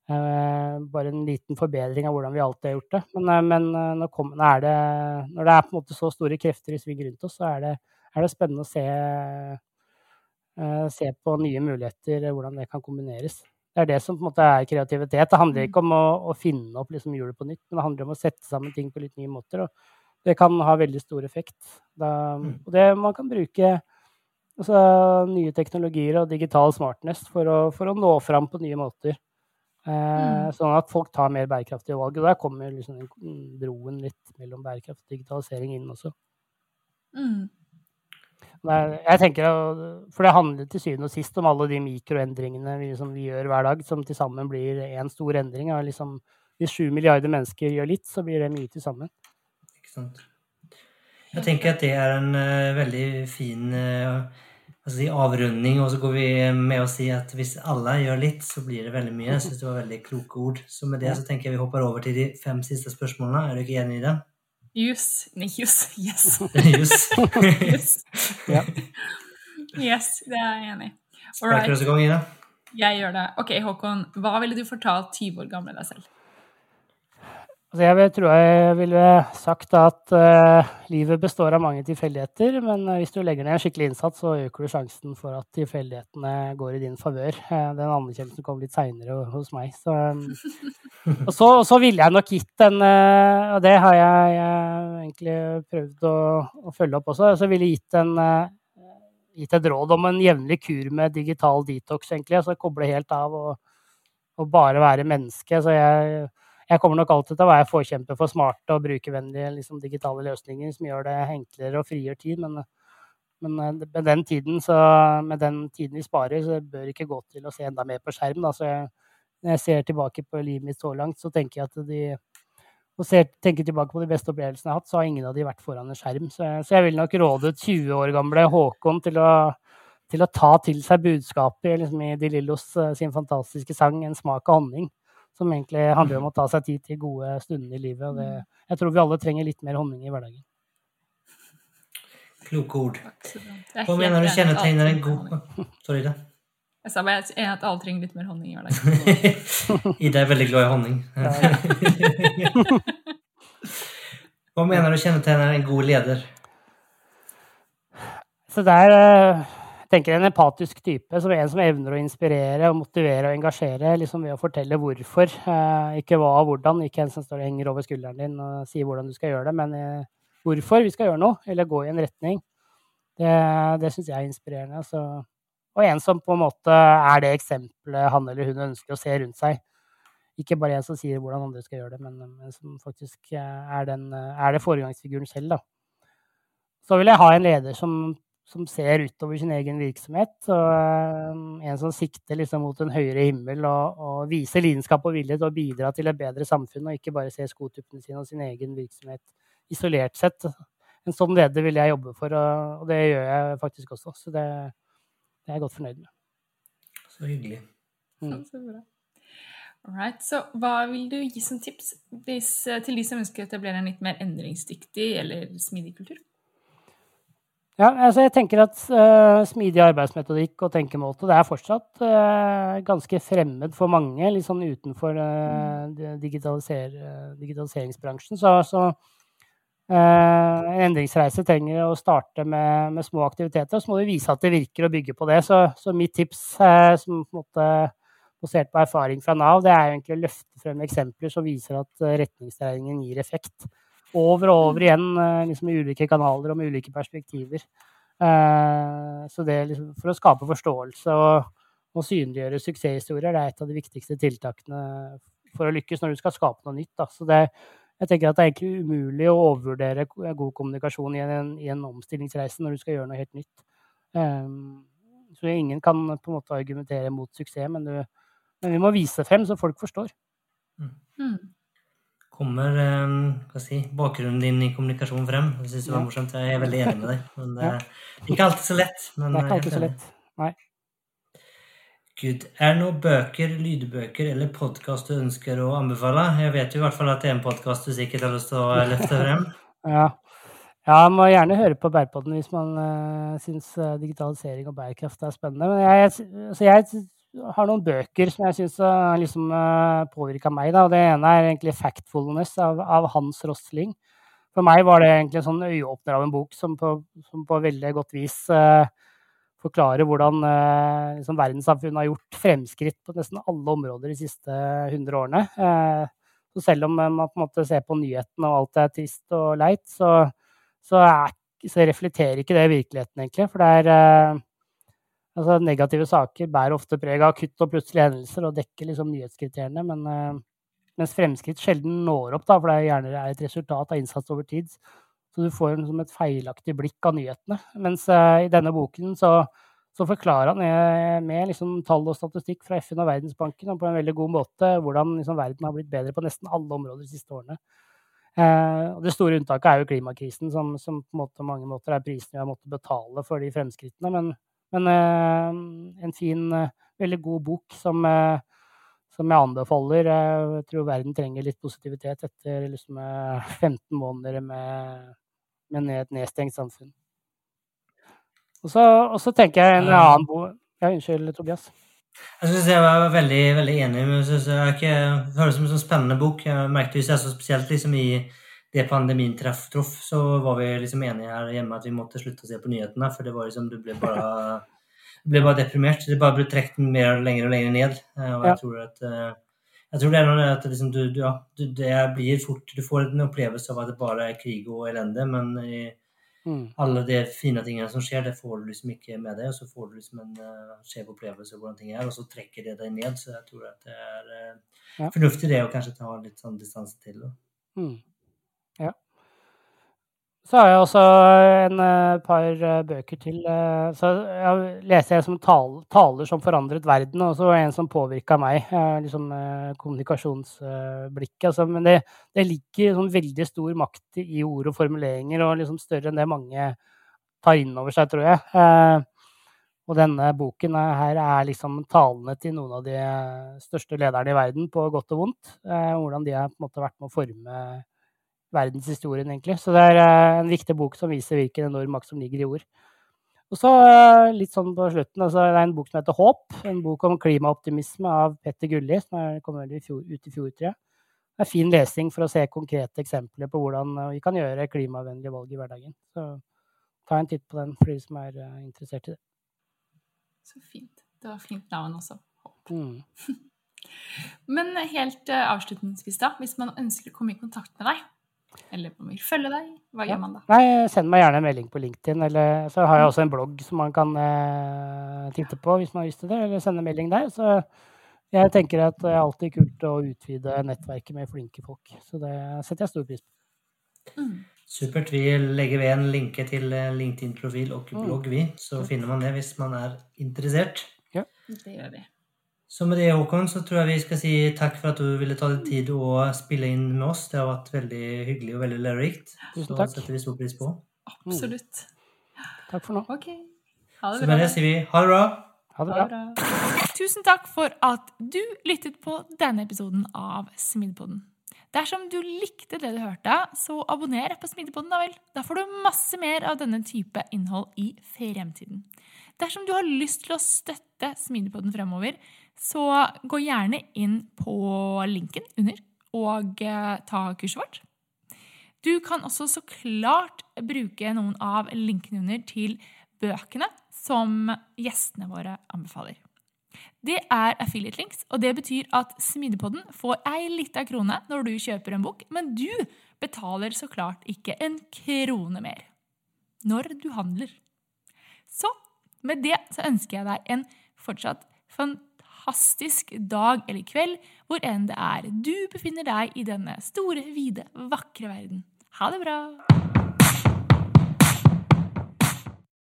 eh, bare en liten forbedring av hvordan vi alltid har gjort det. Men, eh, men når, kom, når, det, når, det, er på en måte så store krefter i sving rundt oss, så er det, er det spennende å se, se, på nye muligheter, hvordan det kan kombineres. Det er det som på en måte er kreativitet. Det handler ikke om å, å finne opp liksom hjulet på nytt, men det handler om å sette sammen ting på litt nye måter. og Det kan ha veldig stor effekt. Da, mm. og det man kan bruke Altså nye teknologier og digital smartness for å, for å nå fram på nye måter. Eh, mm. Sånn at folk tar mer bærekraftige valg. Og der kommer liksom broen litt mellom bærekraft og digitalisering inn også. Mm. Der, jeg tenker, For det handler til syvende og sist om alle de mikroendringene vi, liksom, vi gjør hver dag, som til sammen blir én stor endring. Liksom, hvis sju milliarder mennesker gjør litt, så blir det mye til sammen. Ikke sant. Jeg tenker at det er en uh, veldig fin uh, altså i avrunding, og så går vi med å si at hvis alle gjør litt, så blir det veldig mye. Jeg syns det var veldig kloke ord. Så med det så tenker jeg vi hopper over til de fem siste spørsmålene. Er du ikke enig i det? Jus. Nei, jus. Yes. Jus. yes. det er jeg enig i. Ina? Jeg gjør det. Ok, Håkon. Hva ville du fortalt 20 år gamle deg selv? Altså jeg tror jeg ville sagt at uh, livet består av mange tilfeldigheter, men uh, hvis du legger ned en skikkelig innsats, så øker du sjansen for at tilfeldighetene går i din favør. Uh, den anerkjennelsen kommer litt seinere hos meg. Så, um, og, så, og, så, ville jeg nok gitt en Og det har jeg, jeg egentlig prøvd å, å, følge opp også. Så ville jeg gitt, en, gitt et råd om en jevnlig kur med digital detox, egentlig. Altså koble helt av og, og bare være menneske. Så jeg jeg kommer nok alltid til å være forkjemper for smarte og brukervennlige liksom, digitale løsninger som gjør det enklere og frigjør tid. Men, men eh, med, den tiden, så, med, den tiden, vi sparer, så bør det ikke gå til å se enda mer på skjerm. Da. Så jeg, når jeg ser tilbake på livet mitt så langt, så tenker jeg at de og ser, tenker tilbake på de beste opplevelsene jeg har hatt, så har ingen av de vært foran en skjerm. Så, så jeg vil nok råde 20 år gamle Håkon til å, til å ta til seg budskapet liksom, i De Lillos uh, sin fantastiske sang 'En smak av honning'. Som egentlig handler om å ta seg tid til gode stunder i livet. Og det, jeg tror vi alle trenger litt mer honning i hverdagen. Kloke ord. Hva mener du kjennetegner en god Sorry, da. Jeg sa bare at alle trenger litt mer honning i hverdagen. Ida er veldig glad i honning. Hva mener du kjennetegner en god leder? Så det er eh, tenker en empatisk type, som er en som evner å inspirere og motivere og engasjere liksom ved å fortelle hvorfor. Eh, ikke hva og hvordan, ikke en som står og henger over skulderen din og sier hvordan du skal gjøre det, men eh, hvorfor vi skal gjøre noe, eller gå i en retning. Det, det syns jeg er inspirerende. Så. Og en som på en måte er det eksempelet han eller hun ønsker å se rundt seg. Ikke bare en som sier hvordan andre skal gjøre det, men, men som faktisk er, den, er det foregangsfiguren selv. Da. Så vil jeg ha en leder som som ser utover sin egen virksomhet. Og eh, en som sikter liksom mot en høyere himmel og, og, viser lidenskap og vilje til å bidra til et bedre samfunn, og ikke bare se skotuppene sine og sin egen virksomhet isolert sett. En sånn leder vil jeg jobbe for, og, og det gjør jeg faktisk også. Så det, det, er jeg godt fornøyd med. Så hyggelig. Mm. Så bra. Alright, så Hva vil du gi som tips hvis, til de som ønsker å etablere en litt mer endringsdyktig eller smidig kultur? Ja, altså jeg tenker at uh, Smidig arbeidsmetodikk og tenkemåte det er fortsatt uh, ganske fremmed for mange, litt sånn utenfor uh, digitaliser, digitaliseringsbransjen. Så, så en endringsreise trenger å starte med, med, små aktiviteter. og Så må du vise at det virker å bygge på det. Så, så mitt tips, som på en måte basert på erfaring fra Nav, det er egentlig å løfte frem eksempler som viser at retningsdreiningen gir effekt over og over igjen eh, liksom i ulike kanaler og med ulike perspektiver. Uh, så det liksom, for å skape forståelse og, og synliggjøre suksesshistorier, det er et av de viktigste tiltakene for å lykkes når du skal skape noe nytt. Da. Så det, jeg tenker at det er egentlig umulig å overvurdere god kommunikasjon i en, i en omstillingsreise når du skal gjøre noe helt nytt. Um, så ingen kan på en måte argumentere mot suksess, men, du, men vi må vise frem så folk forstår. Mm. Mm. Kommer hva si, bakgrunnen din i kommunikasjon frem? Det syns jeg var morsomt. Jeg er veldig enig med deg. Men det er ikke alltid så lett. Men det er ikke alltid så lett. Nei. Gud. Er det noen bøker, lydbøker eller podkast du ønsker å anbefale? Jeg vet jo i hvert fall at det er en podkast du sikkert har lyst til å løfte frem. ja. ja, man må gjerne høre på Bærpodden hvis man uh, syns digitalisering og bærekraft er spennende. Men jeg, altså jeg har noen bøker som jeg syns har liksom, uh, påvirka meg. Da. Det ene er egentlig 'Factfulness' av, av, Hans Rosling. For meg var det egentlig en sånn øyeåpner av en bok som på, som på veldig godt vis uh, forklarer hvordan uh, liksom, verdenssamfunnet har gjort fremskritt på nesten alle områder de siste 100 årene. Uh, så selv om man på en måte ser på nyhetene og alt er trist og leit, så, så, er, så reflekterer ikke det virkeligheten, egentlig. For det er eh, altså, Negative saker bærer ofte preg av kutt og plutselige hendelser og dekker liksom nyhetskriteriene. Men, mens fremskritt sjelden når opp, da, for det gjerne er et resultat av innsats over tid. Så du får liksom et feilaktig blikk av nyhetene. Mens uh, i denne boken så, så forklarer han med, med liksom tall og statistikk fra FN og Verdensbanken og på en veldig god måte hvordan liksom verden har blitt bedre på nesten alle områder de siste årene. Og det store unntaket er jo klimakrisen, som, som på måte, mange måter er prisen vi har måttet betale for de fremskrittene. Men, men uh, en fin, veldig god bok som som jeg anbefaler. Jeg tror verden trenger litt positivitet etter liksom 15 måneder med med et nedstengt samfunn. Og så, og så tenker jeg en annen bo... Ja, unnskyld, Tobias. Jeg synes jeg var veldig veldig enig. men jeg synes jeg ikke, Det høres ut som en sånn spennende bok. Jeg merket så spesielt liksom i det pandemien traff, troff, så var vi liksom enige her hjemme at vi måtte slutte å se på nyhetene. For det var liksom, du ble bare, ble bare deprimert. Det bare ble trukket mer og lenger og lenger ned. Og jeg ja. tror at jeg tror det er noe at liksom du, du, ja, du, det blir fort Du får en opplevelse av at det bare er krig og elende, men i, mm. alle de fine tingene som skjer, det får du liksom ikke med deg. Og så får du liksom en uh, skjev opplevelse av hvordan ting er, og så trekker det deg ned. Så jeg tror at det er uh, ja. fornuftig det å kanskje ta litt sånn distanse til Da. Mm. Så har jeg også en uh, par uh, bøker til. Uh, så jeg leser en som taler, taler, som forandret verden, og så en som påvirka meg. liksom Kommunikasjonsblikket. Altså, men det, det ligger sånn veldig stor makt i ord og formuleringer, og liksom større enn det mange tar inn over seg, tror jeg. og denne boken her er liksom talene til noen av de største lederne i verden, på godt og vondt. hvordan de har på en måte vært med å forme verdenshistorien, egentlig. Så det er uh, en viktig bok som viser hvilken enorm makt som ligger i ord. Og så uh, litt sånn på slutten, altså, det er en bok som heter Håp. En bok om klimaoptimisme av Petter Gulli, som kom ut i fjor, ut i fjor jeg. Det er fin lesing for å se konkrete eksempler på hvordan uh, vi kan gjøre klimavennlige valg i hverdagen. Så ta en titt på den for de som er interessert i det. Så fint. Det var fint navn også. Håp. Mm. Men helt avslutningsvis, da, hvis man ønsker å komme i kontakt med deg, eller om vi følge deg, hva ja. gjør man da? Nei, Send meg gjerne en melding på LinkedIn. Eller så har jeg også en blogg som man kan eh, titte på hvis man har lyst til det. Eller sende melding der. Så jeg tenker at det er alltid kult å utvide nettverket med flinke folk. Så det setter jeg stor pris på. Mm. Supert. Vi legger ved en linke til eh, LinkedIn-profil og mm. blogg, vi. Så finner man det hvis man er interessert. Ja. Det gjør vi. Så med det, Håkon, så tror jeg vi skal si takk for at du ville ta deg tid å spille inn med oss. Det har vært veldig hyggelig og veldig lærerikt. Så takk. setter vi stor pris på. Absolutt. Mm. Takk for nå. Ok. Ha det bra. Så med det sier vi ha det bra. Ha det bra. Tusen takk for at du lyttet på denne episoden av Smidepoden. Dersom du likte det du hørte, så abonner på Smidepodden, da vel. Da får du masse mer av denne type innhold i fremtiden. Dersom du har lyst til å støtte Smidepodden fremover, så gå gjerne inn på linken under og eh, ta kurset vårt. Du kan også så klart bruke noen av linkene under til bøkene som gjestene våre anbefaler. Det er affiliate links, og det betyr at Smidepodden får ei lita krone når du kjøper en bok, men du betaler så klart ikke en krone mer når du handler. Så med det så ønsker jeg deg en fortsatt fantastisk dag eller kveld, hvor enn det er du befinner deg i denne store, vide, vakre verden. Ha det bra!